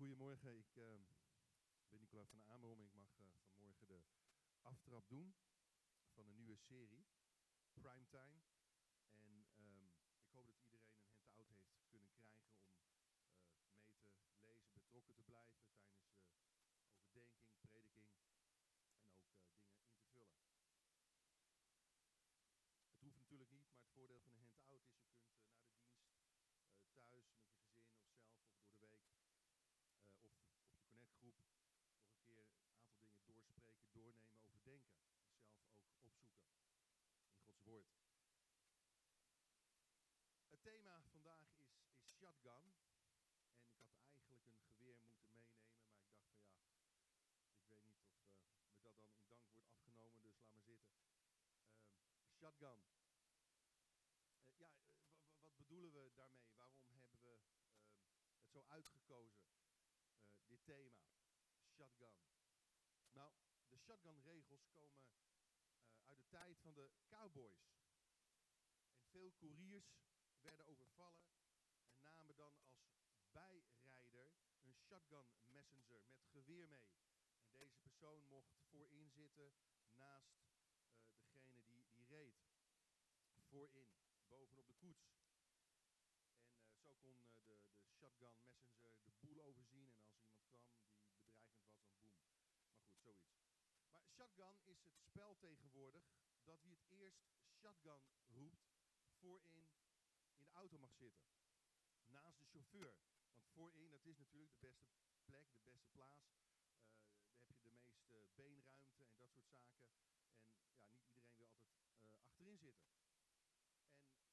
goedemorgen. Ik uh, ben Nicola van Amerom. Ik mag uh, vanmorgen de aftrap doen van een nieuwe serie, Primetime. En um, ik hoop dat iedereen een handout heeft kunnen krijgen om uh, mee te lezen, betrokken te blijven tijdens de overdenking, prediking en ook dingen in te vullen. Het hoeft natuurlijk niet, maar het voordeel van een handout is, je kunt na de dienst thuis met je gezin of zelf of door de week uh, of op je connectgroep nog een keer een aantal dingen doorspreken, doornemen, overdenken. En zelf ook opzoeken Het thema vandaag is, is shotgun. En ik had eigenlijk een geweer moeten meenemen, maar ik dacht van ja, ik weet niet of uh, me dat dan in dank wordt afgenomen, dus laat maar zitten. Uh, shotgun. Uh, ja, wat bedoelen we daarmee? Waarom hebben we het zo uitgekozen? Dit thema, shotgun. Nou, de shotgun-regels komen uit de tijd van de cowboys. En veel couriers werden overvallen en namen dan als bijrijder een shotgun messenger met geweer mee. En deze persoon mocht voorin zitten naast uh, degene die, die reed. Voorin, bovenop de koets. En zo kon de, de shotgun messenger de boel overzien. En als iemand kwam die bedreigend was, dan boem. Maar goed, zoiets. Maar shotgun is het spel tegenwoordig dat wie het eerst shotgun roept, voorin in de auto mag zitten. Naast de chauffeur. Want voorin, dat is natuurlijk de beste plek, de beste plaats. Uh, daar heb je de meeste beenruimte en dat soort zaken. En ja, niet iedereen wil altijd uh, achterin zitten.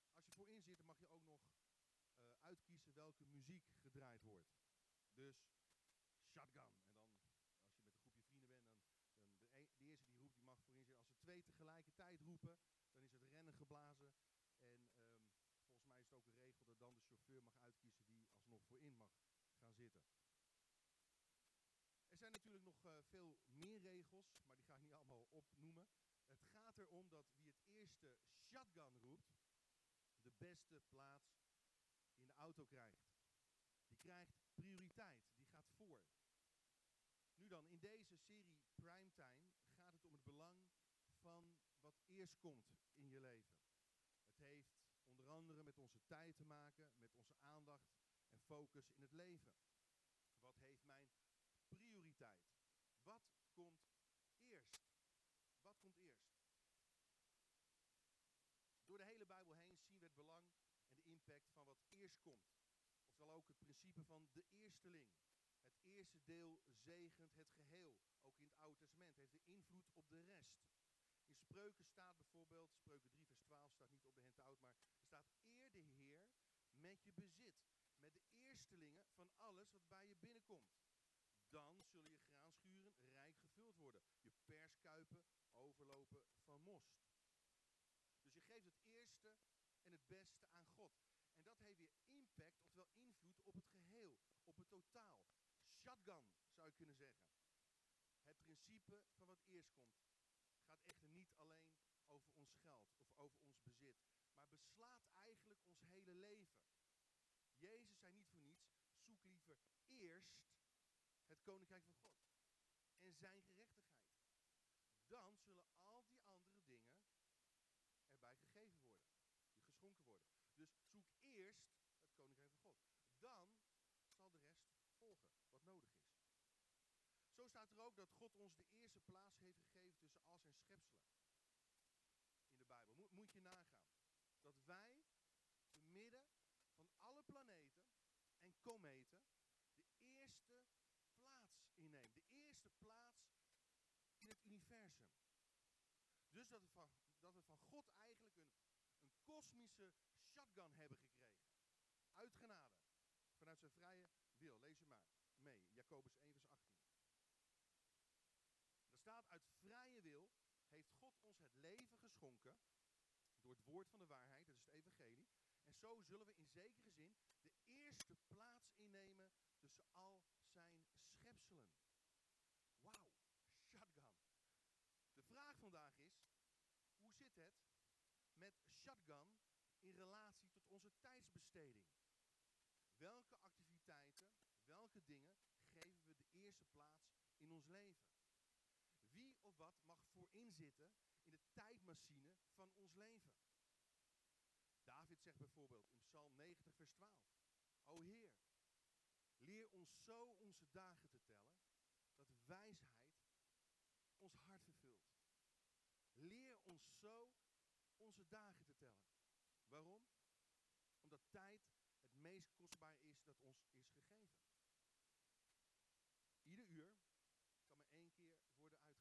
En als je voorin zit, mag je ook nog uh, uitkiezen welke muziek gedraaid wordt. Dus shotgun. En dan, als je met een groepje vrienden bent, dan, dan de, e de, eerste die roept, die mag voorin zitten. Als er tegelijkertijd roepen, dan is het rennen geblazen. En um, volgens mij is het ook een regel dat dan de chauffeur mag uitkiezen die alsnog voorin mag gaan zitten. Er zijn natuurlijk nog uh, veel meer regels, maar die ga ik niet allemaal opnoemen. Het gaat erom dat wie het eerste shotgun roept, de beste plaats in de auto krijgt. Die krijgt prioriteit, die gaat voor. Nu dan, in deze serie Primetime gaat het om het belang van eerst komt in je leven. Het heeft onder andere met onze tijd te maken, met onze aandacht en focus in het leven. Wat heeft mijn prioriteit? Wat komt eerst? Wat komt eerst? Door de hele Bijbel heen zien we het belang en de impact van wat eerst komt. Oftewel ook het principe van de eersteling. Het eerste deel zegent het geheel. Ook in het Oude Testament heeft de invloed op de rest. Spreuken staat bijvoorbeeld, Spreuken 3 vers 12 staat niet op de handout, maar er staat eer de Heer met je bezit. Met de eerstelingen van alles wat bij je binnenkomt. Dan zullen je graanschuren rijk gevuld worden. Je perskuipen overlopen van most. Dus je geeft het eerste en het beste aan God. En dat heeft weer impact, oftewel invloed op het geheel, op het totaal. Shotgun zou je kunnen zeggen. Het principe van wat eerst komt gaat echter niet alleen over ons geld of over ons bezit, maar beslaat eigenlijk ons hele leven. Jezus zei niet voor niets, zoek liever eerst het koninkrijk van God en zijn gerechtigheid. Dan zullen al die andere dingen erbij gegeven worden, die geschonken worden. Dus zoek eerst het koninkrijk van God. Dan zal de rest volgen, wat nodig is. Staat er ook dat God ons de eerste plaats heeft gegeven tussen al zijn schepselen. In de Bijbel. Mo moet je nagaan. Dat wij te midden van alle planeten en kometen de eerste plaats innemen. De eerste plaats in het universum. Dus dat we van, dat we van God eigenlijk een, een kosmische shotgun hebben gekregen. Uit genade. Vanuit zijn vrije wil. Lees je maar mee. Jacobus 1 vers 18. Staat uit vrije wil heeft God ons het leven geschonken door het woord van de waarheid, dat is het evangelie. En zo zullen we in zekere zin de eerste plaats innemen tussen al zijn schepselen. Wauw, shotgun. De vraag vandaag is, hoe zit het met shotgun in relatie tot onze tijdsbesteding? Welke activiteiten, welke dingen eerste plaats in ons leven. Wat mag voorinzitten in de tijdmachine van ons leven? David zegt bijvoorbeeld in Psalm 90, vers 12. O Heer, leer ons zo onze dagen te tellen, dat wijsheid ons hart vervult. Leer ons zo onze dagen te tellen. Waarom? Omdat tijd het meest kostbaar is dat ons is gegeven. Ieder uur kan maar één keer worden uitgeleefd.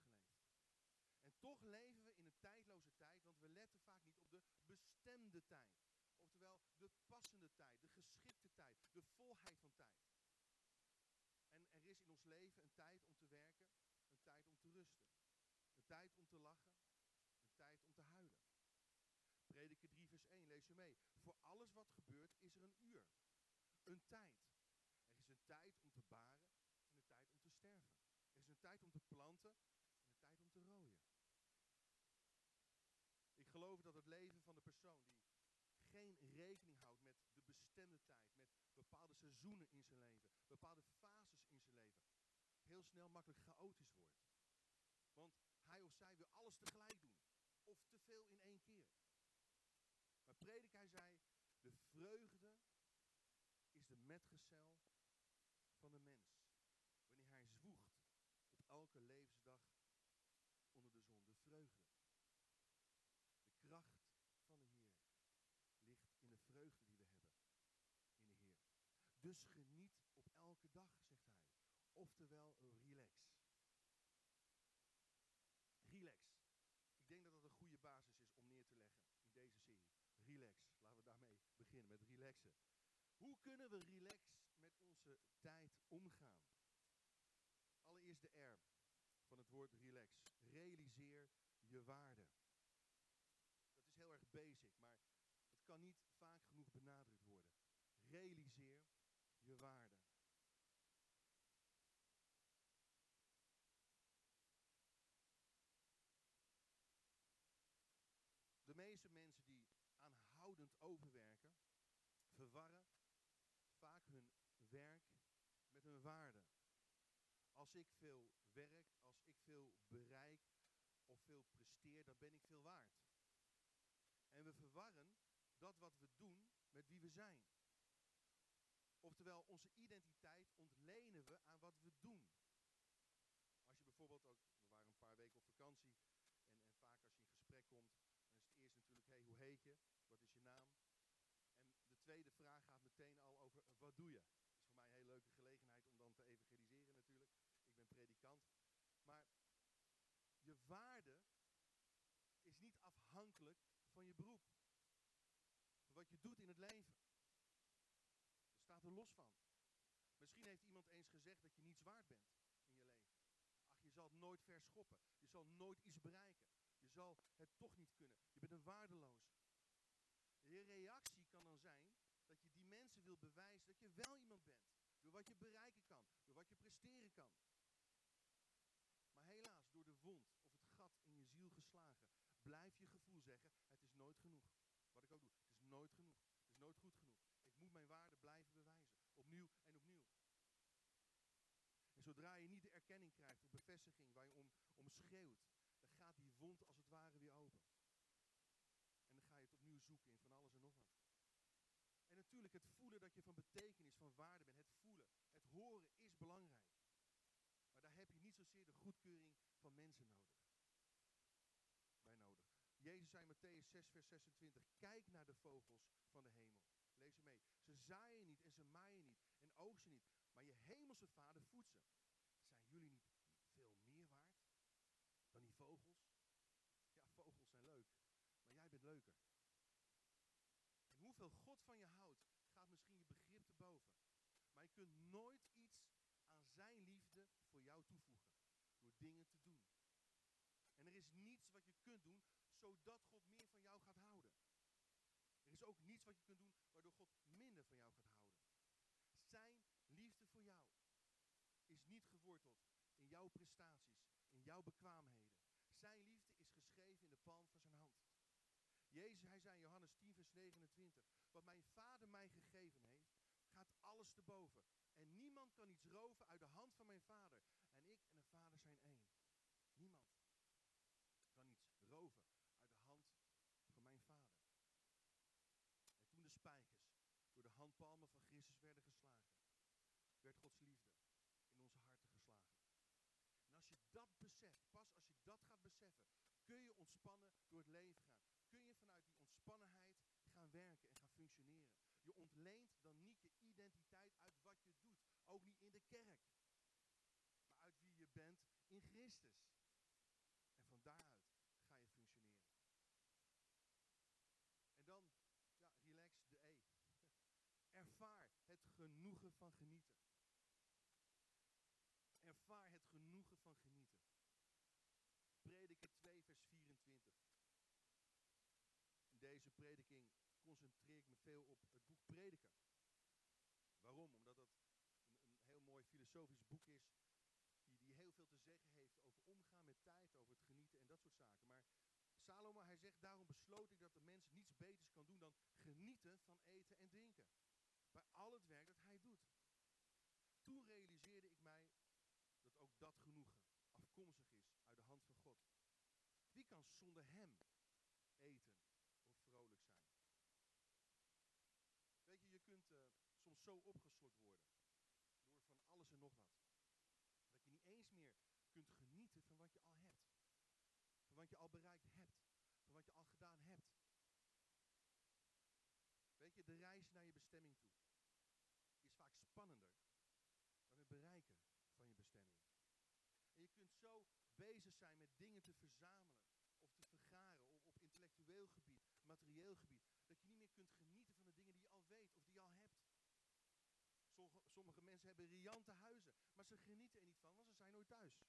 En toch leven we in een tijdloze tijd, want we letten vaak niet op de bestemde tijd. Oftewel de passende tijd, de geschikte tijd, de volheid van tijd. En er is in ons leven een tijd om te werken, een tijd om te rusten. Een tijd om te lachen, een tijd om te huilen. Prediker 3 vers 1, lees je mee. Voor alles wat gebeurt is er een uur. Een tijd. Er is een tijd om te baren en een tijd om te sterven. Er is een tijd om te planten en een tijd om te rooien. Ik geloof dat het leven van de persoon die geen rekening houdt met de bestemde tijd, met bepaalde seizoenen in zijn leven, bepaalde fases in zijn leven, heel snel makkelijk chaotisch wordt. Want hij of zij wil alles tegelijk doen. Of te veel in één keer. Maar predik hij zei, de vreugde is de metgezel van de mens. Wanneer hij zwoegt op elke levensdag onder de zon. De vreugde. De kracht van de Heer ligt in de vreugde die we hebben in de Heer. Dus geniet op elke dag, zegt hij. Oftewel, relax. Relax. Ik denk dat dat een goede basis is om neer te leggen in deze serie. Relax. Laten we daarmee beginnen met relaxen. Hoe kunnen we relax met onze tijd omgaan? Allereerst de R van het woord relax. Realiseer je waarde. Dat is heel erg basic, maar het kan niet vaak genoeg benadrukt worden. Realiseer je waarde. De meeste mensen die aanhoudend overwerken, verwarren vaak hun werk met hun waarde. Als ik veel werk, als ik veel bereik of veel presteer, dan ben ik veel waard. En we verwarren dat wat we doen met wie we zijn. Oftewel, onze identiteit ontlenen we aan wat we doen. Als je bijvoorbeeld ook, we waren een paar weken op vakantie en, en vaak als je in gesprek komt, dan is het eerst natuurlijk, hey, hoe heet je? Wat is je naam? En de tweede vraag gaat meteen al over, wat doe je? Dat is voor mij een hele leuke gelegenheid om dan te evangeliseren natuurlijk. Ik ben predikant. Maar je waarde is niet afhankelijk van je beroep. Wat je doet in het leven. Los van. Misschien heeft iemand eens gezegd dat je niets waard bent in je leven. Ach, je zal het nooit verschoppen. Je zal nooit iets bereiken. Je zal het toch niet kunnen. Je bent een waardeloze. Je reactie kan dan zijn dat je die mensen wil bewijzen dat je wel iemand bent. Door wat je bereiken kan. Door wat je presteren kan. Maar helaas, door de wond of het gat in je ziel geslagen, blijf je gevoel zeggen, het is nooit genoeg. Wat ik ook doe, het is nooit genoeg. Het is nooit goed genoeg. Ik moet mijn waarde blijven bewijzen. Opnieuw en opnieuw. En zodra je niet de erkenning krijgt of bevestiging waar je om, schreeuwt, dan gaat die wond als het ware weer open. En dan ga je het opnieuw zoeken in van alles en nog wat. En natuurlijk het voelen dat je van betekenis, van waarde bent. Het voelen, het horen is belangrijk. Maar daar heb je niet zozeer de goedkeuring van mensen nodig. Bij nodig. Jezus zei in Matthäus 6 vers 26. Kijk naar de vogels van de hemel. Je mee. Ze zaaien niet en ze maaien niet en oogsten niet. Maar je hemelse vader voedt ze. Zijn jullie niet veel meer waard dan die vogels? Ja, vogels zijn leuk. Maar jij bent leuker. En hoeveel God van je houdt, gaat misschien je begrip te boven. Maar je kunt nooit iets aan zijn liefde voor jou toevoegen. Door dingen te doen. En er is niets wat je kunt doen, zodat God meer van jou gaat houden. Is ook niets wat je kunt doen, waardoor God minder van jou gaat houden. Zijn liefde voor jou is niet geworteld in jouw prestaties, in jouw bekwaamheden. Zijn liefde is geschreven in de palm van zijn hand. Jezus, hij zei in Johannes 10, vers 29, wat mijn vader mij gegeven heeft, gaat alles te boven. En niemand kan iets roven uit de hand van mijn vader. En ik en de vader zijn één. Niemand kan iets roven uit de hand van mijn vader. En toen de spijkers handpalmen van Christus werden geslagen, werd Gods liefde in onze harten geslagen. En als je dat beseft, pas als je dat gaat beseffen, kun je ontspannen door het leven gaan. Kun je vanuit die ontspannenheid gaan werken en gaan functioneren. Je ontleent dan niet je identiteit uit wat je doet. Ook niet in de kerk. Maar uit wie je bent in Christus. En van daaruit ga je functioneren. En dan, ja, relax de E. Ervaar het van genieten. Ervaar het genoegen van genieten. Prediker 2, vers 24. In deze prediking concentreer ik me veel op het boek Prediker. Waarom? Omdat dat een, heel mooi filosofisch boek is, die, die heel veel te zeggen heeft over omgaan met tijd, over het genieten en dat soort zaken. Maar Salomo, hij zegt, daarom besloot ik dat de mens niets beters kan doen dan genieten van eten en drinken. Bij al het werk dat hij doet. Toen realiseerde ik mij dat ook dat genoegen afkomstig is uit de hand van God. Wie kan zonder hem eten of vrolijk zijn? Weet je, je kunt uh, soms zo opgeslokt worden door van alles en nog wat. Dat je niet eens meer kunt genieten van wat je al hebt. Van wat je al bereikt hebt. Van wat je al gedaan hebt. Weet je, de reis naar je bestemming toe spannender dan het bereiken van je bestemming. En je kunt zo bezig zijn met dingen te verzamelen of te vergaren op, op intellectueel gebied, materieel gebied, dat je niet meer kunt genieten van de dingen die je al weet of die je al hebt. Sommige, sommige mensen hebben riante huizen, maar ze genieten er niet van, want ze zijn nooit thuis.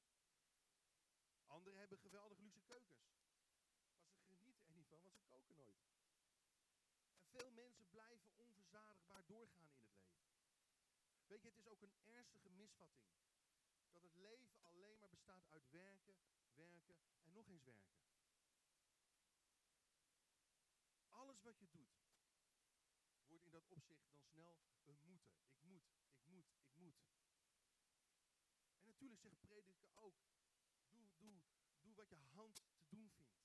Anderen hebben geweldige luxe keukens, maar ze genieten er niet van, want ze koken nooit. En veel mensen blijven onverzadigbaar doorgaan. Weet je, het is ook een ernstige misvatting dat het leven alleen maar bestaat uit werken, werken en nog eens werken. Alles wat je doet, wordt in dat opzicht dan snel een moeten. Ik moet, ik moet, ik moet. En natuurlijk zegt prediker ook, doe, doe, doe wat je hand te doen vindt.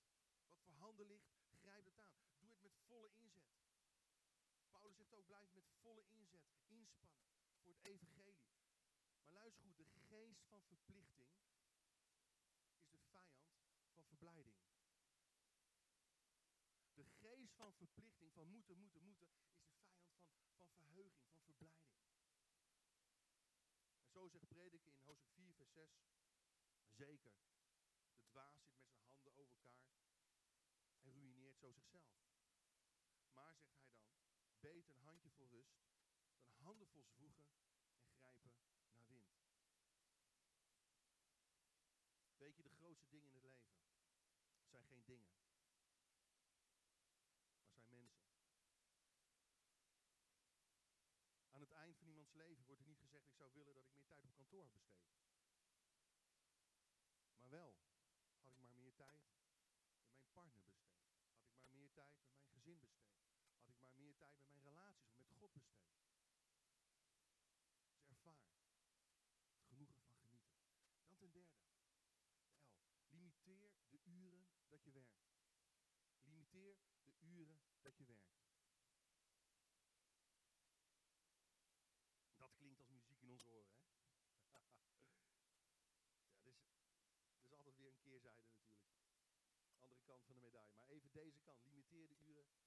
Wat voor handen ligt, grijp het aan. Doe het met volle inzet. Paulus zegt ook, blijf met volle inzet inspannen voor het evangelie. Maar luister goed, de geest van verplichting is de vijand van verblijding. De geest van verplichting, van moeten, moeten, moeten, is de vijand van, van verheuging, van verblijding. En zo zegt prediken in hoofdstuk 4, vers 6. Zeker, de dwaas zit met zijn handen over elkaar en ruïneert zo zichzelf. Maar, zegt hij dan, beter een handje vol rust handen vol zwoegen en grijpen naar wind. Weet je, de grootste dingen in het leven zijn geen dingen, maar zijn mensen. Aan het eind van iemands leven wordt er niet gezegd, ik zou willen dat ik meer tijd op kantoor besteed. Maar wel, had ik maar meer tijd met mijn partner besteed. Had ik maar meer tijd met mijn gezin besteed. Had ik maar meer tijd met mijn relaties met God besteed. Dus ervaar het genoegen van genieten. Dan ten derde, de L. Limiteer de dat je werkt. Limiteer de uren dat je werkt. Dat klinkt als muziek in onze oren, hè? ja, dat is altijd weer een keerzijde natuurlijk. Andere kant van de medaille. Maar even deze kant. Limiteer de uren dat je werkt.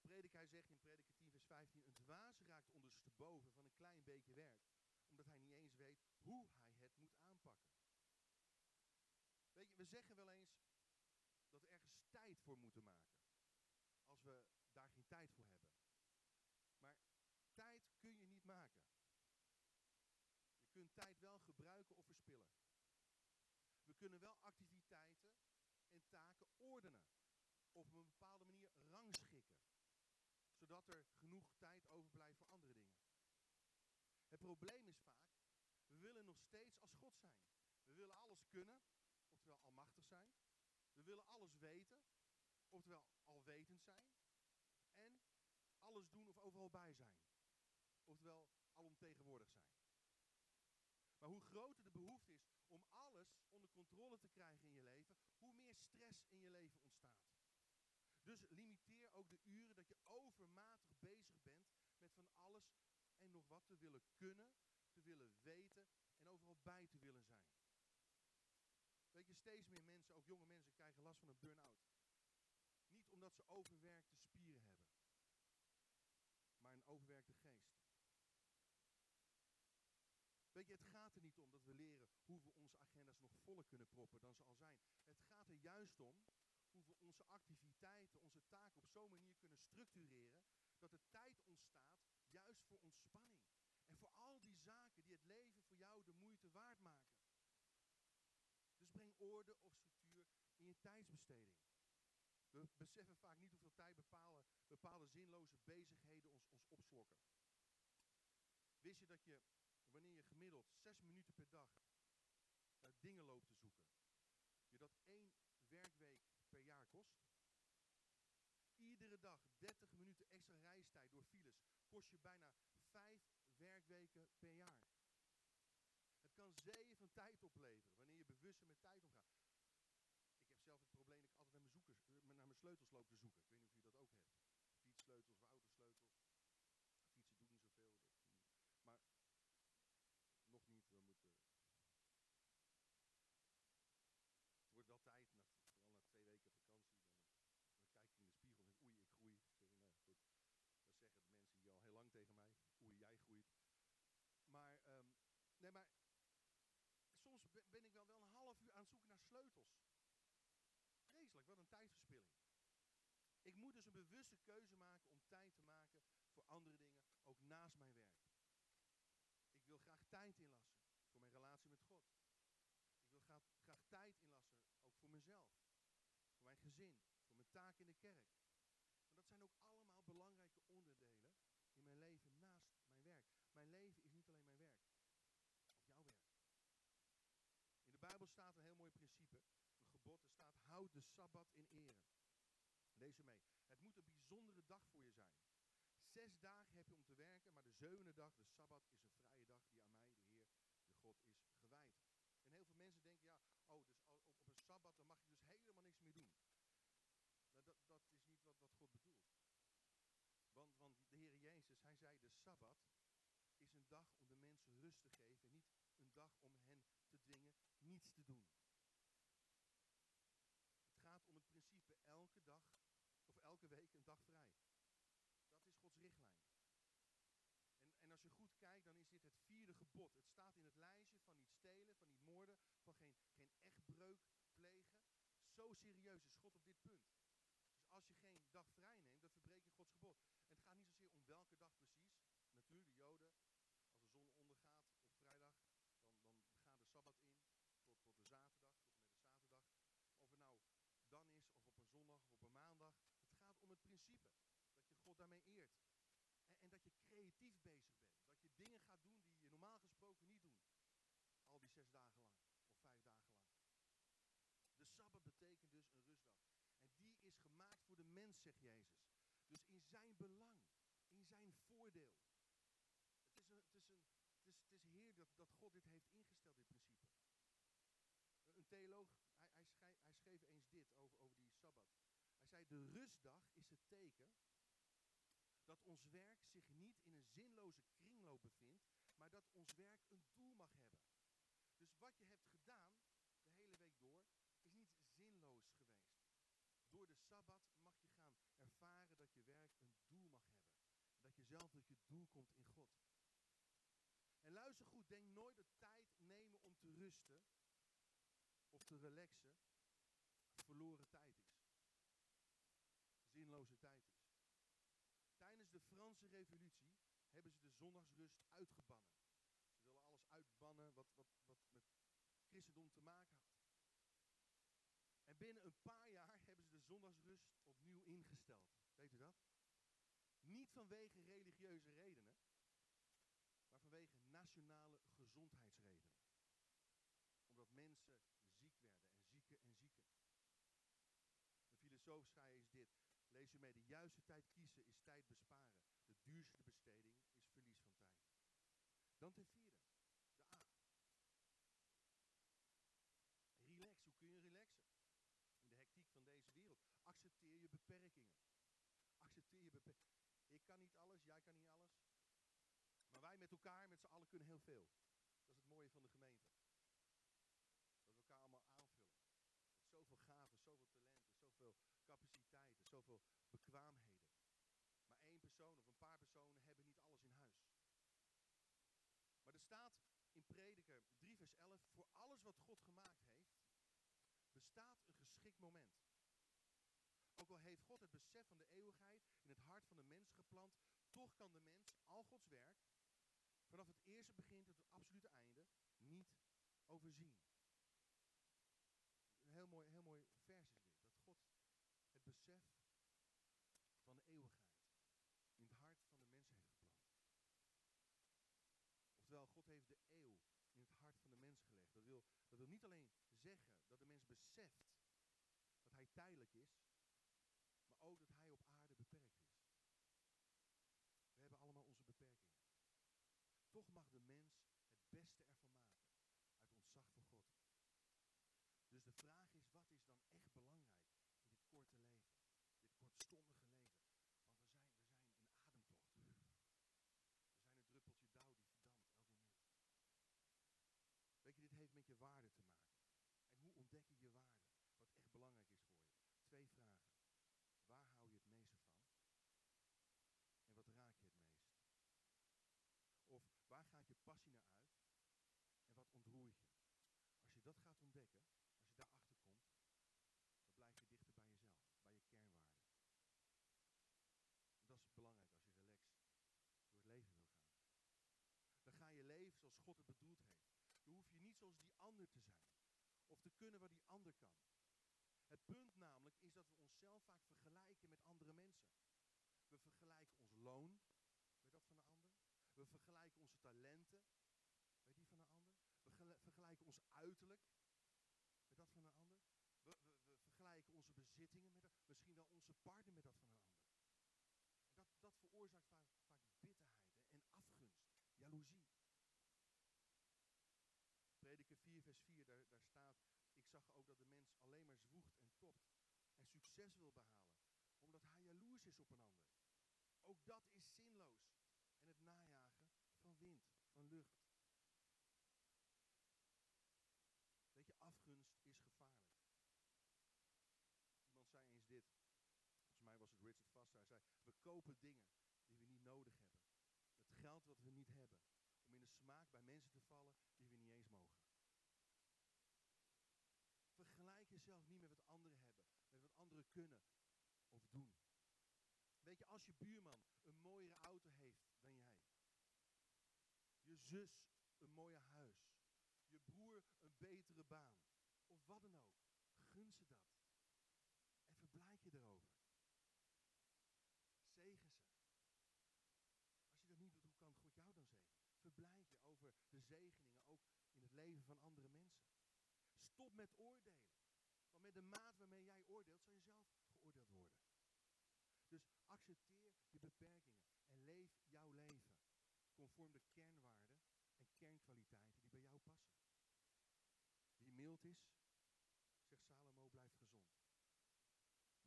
Predik, hij zegt in Prediker 10 vers 15, een dwaas raakt ondersteboven van een klein beetje werk, omdat hij niet eens weet hoe hij het moet aanpakken. Weet je, we zeggen wel eens dat we ergens tijd voor moeten maken, als we daar geen tijd voor hebben. Maar tijd kun je niet maken. Je kunt tijd wel gebruiken of verspillen. We kunnen wel activiteiten en taken ordenen. Of op een bepaalde manier rangschikken zodat er genoeg tijd overblijft voor andere dingen. Het probleem is vaak, we willen nog steeds als God zijn. We willen alles kunnen, oftewel almachtig zijn. We willen alles weten, oftewel alwetend zijn. En alles doen of overal bij zijn. Oftewel, alomtegenwoordig zijn. Maar hoe groter de behoefte is om alles onder controle te krijgen in je leven, hoe meer stress in je leven ontstaat. Dus limiteer ook de uren dat je overmatig bezig bent met van alles en nog wat te willen kunnen, te willen weten en overal bij te willen zijn. Weet je, steeds meer mensen, ook jonge mensen, krijgen last van een burn-out. Niet omdat ze overwerkte spieren hebben, maar een overwerkte geest. Weet je, het gaat er niet om dat we leren hoe we onze agenda's nog voller kunnen proppen dan ze al zijn. Het gaat er juist om hoe we onze activiteiten, onze taken op zo'n manier kunnen structureren dat er tijd ontstaat juist voor ontspanning. En voor al die zaken die het leven voor jou de moeite waard maken. Orde of structuur in je tijdsbesteding. We beseffen vaak niet hoeveel tijd bepaalde, bepaalde zinloze bezigheden ons, ons opslokken. Wist je dat je, wanneer je gemiddeld zes minuten per dag naar dingen loopt te zoeken, je dat één werkweek per jaar kost? Iedere dag 30 minuten extra reistijd door files kost je bijna 5 werkweken per jaar. Kan zeeën van tijd opleveren wanneer je bewuster met tijd omgaat. Ik heb zelf het probleem dat ik altijd naar mijn, zoekers, eh, naar mijn sleutels loop te zoeken. Ik weet niet of u dat ook hebt. Fietssleutels of autosleutels. Fietsen doet niet zoveel. Dat, maar nog niet, we moeten... Het wordt wel tijd, na, vooral na twee weken vakantie. Dan, dan kijk ik in de spiegel en denk oei, ik groei. Zeg, nou goed, dat zeggen de mensen hier al heel lang tegen mij. Oei, jij groeit. Maar, um, nee, maar soms ben ik wel, wel een half uur aan het zoeken naar sleutels. Vreselijk, wat een tijdverspilling. Ik moet dus een bewuste keuze maken om tijd te maken voor andere dingen, ook naast mijn werk. Ik wil graag tijd inlassen voor mijn relatie met God. Ik wil graag, graag tijd inlassen, ook voor mezelf, voor mijn gezin, voor mijn taak in de kerk. Maar dat zijn ook allemaal belangrijke onderdelen in mijn leven naast mijn werk. Mijn leven is niet alleen mijn werk, of jouw werk. In de Bijbel staat een heel mooi principe, Er staat, houd de Sabbat in ere. Lees mee. Het moet een bijzondere dag voor je zijn. Zes dagen heb je om te werken, maar de zevende dag, de Sabbat, is een vrije dag die aan mij, de Heer, de God, is gewijd. En heel veel mensen denken, ja, oh, dus op, op een Sabbat, dan mag je dus helemaal niks meer doen. Nou, dat, dat is niet wat, wat God bedoelt. Want, want de Heer Jezus, hij zei, de Sabbat is een dag om de mensen rust te geven, niet een dag om hen te dwingen niets te doen. Het gaat om het principe elke dag of elke week een dag vrij. Dat is Gods richtlijn. En, en als je goed kijkt, dan is dit het vierde gebod. Het staat in het lijstje van niet stelen, van niet moorden, van geen, geen echtbreuk plegen. Zo serieus is God op dit punt. Dus als je geen dag vrij neemt, dan verbreek je Gods gebod. En het gaat niet zozeer om welke dag precies. Natuurlijk, de Joden, als de zon ondergaat op vrijdag, dan, dan gaan de Sabbat in tot, tot de zaterdag, tot en met de zaterdag. Of het nou dan is, of op een zondag, of op een maandag. Het gaat om het principe. Dat je Daarmee eert. En, en, dat je creatief bezig bent. Dat je dingen gaat doen die je normaal gesproken niet doet. Al die zes dagen lang. Of vijf dagen lang. De Sabbat betekent dus een rustdag. En die is gemaakt voor de mens, zegt Jezus. Dus in zijn belang. In zijn voordeel. Het is, een, het is, een, het is, het is heer dat, dat God dit heeft ingesteld, dit principe. Een theoloog, hij, hij, schreef, hij schreef eens dit over, over die Sabbat. Hij zei, de rustdag is het teken dat ons werk zich niet in een zinloze kringloop bevindt, maar dat ons werk een doel mag hebben. Dus wat je hebt gedaan, de hele week door, is niet zinloos geweest. Door de Sabbat mag je gaan ervaren dat je werk een doel mag hebben. Dat je zelf tot je doel komt in God. En luister goed, denk nooit dat tijd nemen om te rusten of te relaxen verloren tijd is. Zinloze tijd is. De Franse revolutie hebben ze de zondagsrust uitgebannen. Ze willen alles uitbannen wat, wat, wat met christendom te maken had. En binnen een paar jaar hebben ze de zondagsrust opnieuw ingesteld. Weet u dat? Niet vanwege religieuze redenen, maar vanwege nationale gezondheidsredenen. Omdat mensen ziek werden en zieker en zieker. Een filosoof zei Lees je mee, de juiste tijd kiezen is tijd besparen. De duurste besteding is verlies van tijd. Dan ten vierde, de A. Relax, hoe kun je relaxen? In de hectiek van deze wereld. Accepteer je beperkingen. Accepteer je beperkingen. Ik kan niet alles, jij kan niet alles. Maar wij met elkaar, met z'n allen, kunnen heel veel. Dat is het mooie van de gemeente. Dat we elkaar allemaal aanvullen. Met zoveel gaven, zoveel talenten, zoveel bekwaamheden. Maar één persoon of een paar personen hebben niet alles in huis. Maar er staat in Prediker 3 vers 11, voor alles wat God gemaakt heeft, bestaat een geschikt moment. Ook al heeft God het besef van de eeuwigheid in het hart van de mens geplant, toch kan de mens al Gods werk, vanaf het eerste begin tot het absolute einde, niet overzien. Een heel mooi, heel mooi vers is dit. Dat God het besef van de eeuwigheid in het hart van de mens heeft geplant. Oftewel, God heeft de eeuw in het hart van de mens gelegd. Dat wil, dat wil niet alleen zeggen dat de mens beseft dat hij tijdelijk is, maar ook dat hij op aarde beperkt is. We hebben allemaal onze beperkingen. Toch mag de mens het beste ervan maken uit ontzag voor God. Dus de vraag is, wat is dan echt belangrijk in dit korte leven? Dit kortstondige leven? Want we zijn, we zijn in ademtocht. We zijn een druppeltje dauw die verdampt elke minuut. Weet je, dit heeft met je waarde te maken. En hoe ontdek je je waarde? Wat echt belangrijk is voor je. Twee vragen. Waar hou je het meeste van? En wat raak je het meest? Of waar gaat je passie naar uit? En wat ontroert je? Als je gaat ontdekken, als je daarachter komt, dan blijf je dichter bij jezelf, bij je kernwaarden. En dat is belangrijk als je relaxed door het leven wil gaan. Dan ga je leven zoals God het bedoeld heeft. Dan hoef je niet zoals die ander te zijn. Of te kunnen wat die ander kan. Het punt namelijk is dat we onszelf vaak vergelijken met andere mensen. We vergelijken ons loon met dat van de ander. We vergelijken onze talenten met die van de ander. We vergelijken uiterlijk met dat van een ander. We, we, we vergelijken onze bezittingen met dat, misschien wel onze partner met dat van een ander. En dat, dat veroorzaakt vaak, vaak bitterheid en afgunst, jaloezie. Prediker 4 vers 4, daar, daar staat, ik zag ook dat de mens alleen maar zwoegt en topt en succes wil behalen, omdat hij jaloers is op een ander. Ook dat is zinloos. En het najagen van wind, van lucht. Weet je, afgunst is gevaarlijk. Iemand zei eens dit, volgens mij was het Richard Foster, hij zei, we kopen dingen die we niet nodig hebben. Het geld wat we niet hebben, om in de smaak bij mensen te vallen die we niet eens mogen. Vergelijk jezelf niet met wat anderen hebben, met wat anderen kunnen of doen. Weet je, als je buurman een mooiere auto heeft dan jij, je zus een mooier huis, je broer een betere baan, of wat dan ook, gun ze dat. En verblijd je erover. Zegen ze. Als je dat niet doet, hoe kan God jou dan zegenen? Verblijd je over de zegeningen ook in het leven van andere mensen. Stop met oordelen. Want met de maat waarmee jij oordeelt, zal je zelf geoordeeld worden. Dus accepteer je beperkingen en leef jouw leven conform de kernwaarden en kernkwaliteiten die bij jou passen. Wie mild is, zegt Salomo, blijft gezond.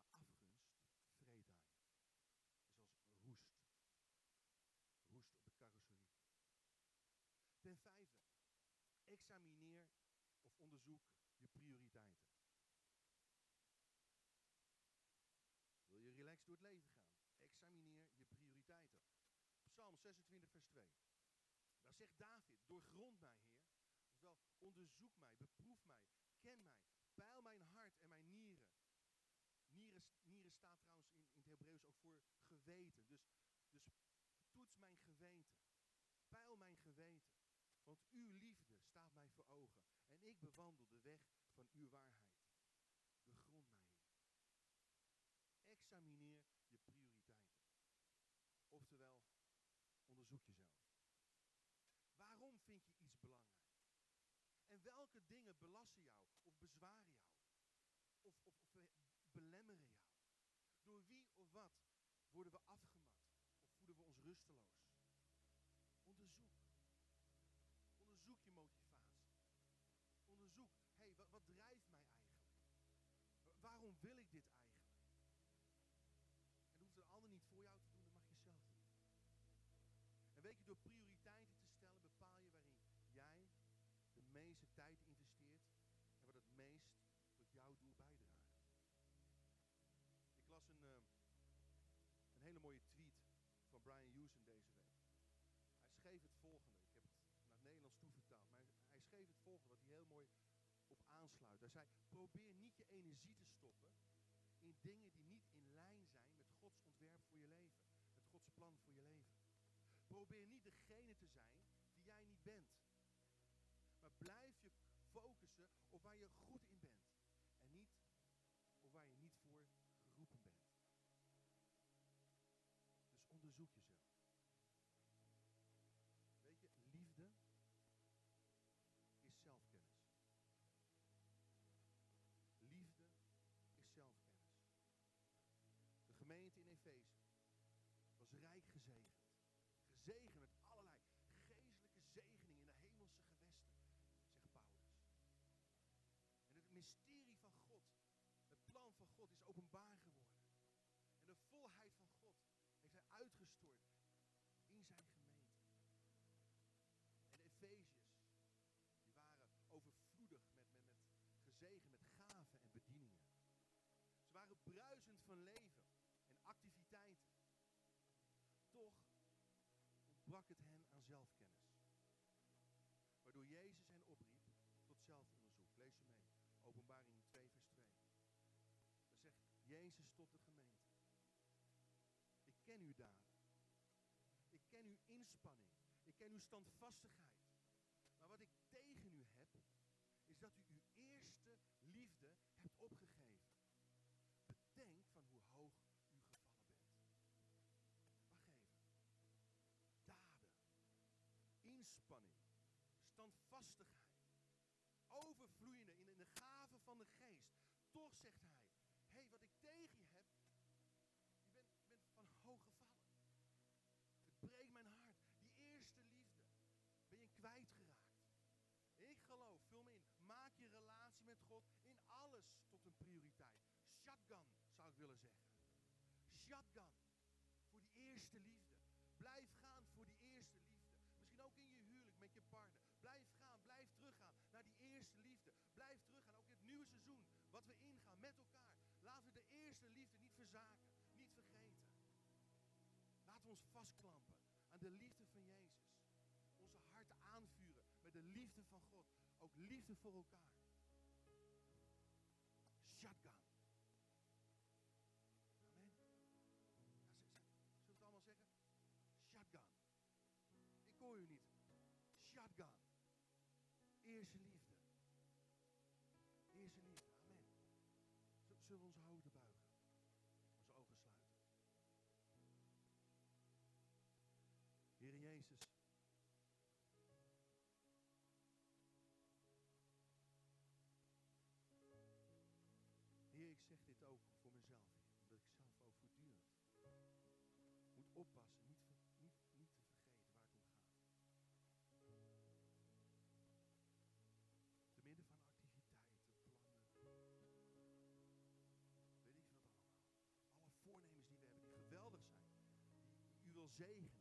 Maar afgunst vreet hij. Is als roest. Roest op de carrosserie. Ten vijfde, examineer of onderzoek je prioriteiten. Wil je relaxed door het leven gaan? Examineer je prioriteiten. Psalm 26, vers 2. Daar zegt David, doorgrond mij, Heer. Oftewel, onderzoek mij, beproef mij, ken mij, peil mijn hart en mijn nieren. Nieren, nieren staat trouwens in, in het Hebreeuws ook voor geweten. Dus, dus toets mijn geweten. Peil mijn geweten. Want uw liefde staat mij voor ogen. En ik bewandel de weg van uw waarheid. Begrond mij. Examineer je prioriteiten. Oftewel, onderzoek jezelf. Waarom vind je iets belangrijk? En welke dingen belasten jou of bezwaren jou? Of, of, of belemmeren jou? Door wie of wat worden we afgemat? Of voelen we ons rusteloos. Onderzoek. Onderzoek je motivatie. Onderzoek, hé, hey, wat, wat drijft mij eigenlijk? Waarom wil ik dit eigenlijk? En hoeft een ander niet voor jou te doen, dat mag je zelf doen. En weet je, door prioriteiten te stellen bepaal je waarin jij de meeste tijd investeert en wat het meest tot jouw doel bijdraagt. Ik las een, uh, een hele mooie tweet van Brian Houston deze week. Hij schreef het volgende. Ik heb het naar het Nederlands toevertaald. Maar hij schreef het volgende, wat hij heel mooi aansluit. Hij zei, probeer niet je energie te stoppen in dingen die niet in lijn zijn met Gods ontwerp voor je leven. Met Gods plan voor je leven. Probeer niet degene te zijn die jij niet bent. Maar blijf je focussen op waar je goed in Gezegend met allerlei geestelijke zegeningen in de hemelse gewesten, zegt Paulus. En het mysterie van God, het plan van God is openbaar geworden. En de volheid van God heeft hij uitgestort in zijn gemeente. En de Efeziërs, die waren overvloedig met, met, met gezegen, met gaven en bedieningen. Ze waren bruisend van leven ontbrak het hen aan zelfkennis. Waardoor Jezus hen opriep tot zelfonderzoek. Lees je mee. Openbaring 2 vers 2. Dan zegt Jezus tot de gemeente. Ik ken uw daden. Ik ken uw inspanning. Ik ken uw standvastigheid. Maar wat ik tegen u heb, is dat u uw eerste liefde hebt opgegeven. Inspanning, standvastigheid, overvloeiende in de gave van de geest. Toch zegt hij, hé, hey, wat ik tegen je heb, je bent, bent van hoog gevallen. Het breekt mijn hart. Die eerste liefde ben je kwijtgeraakt. Ik geloof, vul me in. Maak je relatie met God in alles tot een prioriteit. Shotgun zou ik willen zeggen. Shotgun voor die eerste liefde. Blijf partner. Blijf gaan, blijf teruggaan naar die eerste liefde. Blijf teruggaan, ook in het nieuwe seizoen. Wat we ingaan met elkaar. Laten we de eerste liefde niet verzaken, niet vergeten. Laten we ons vastklampen aan de liefde van Jezus. Onze harten aanvuren met de liefde van God. Ook liefde voor elkaar. Shotgun. Eerste liefde. Eerste liefde. Amen. Zullen we onze hoofden weet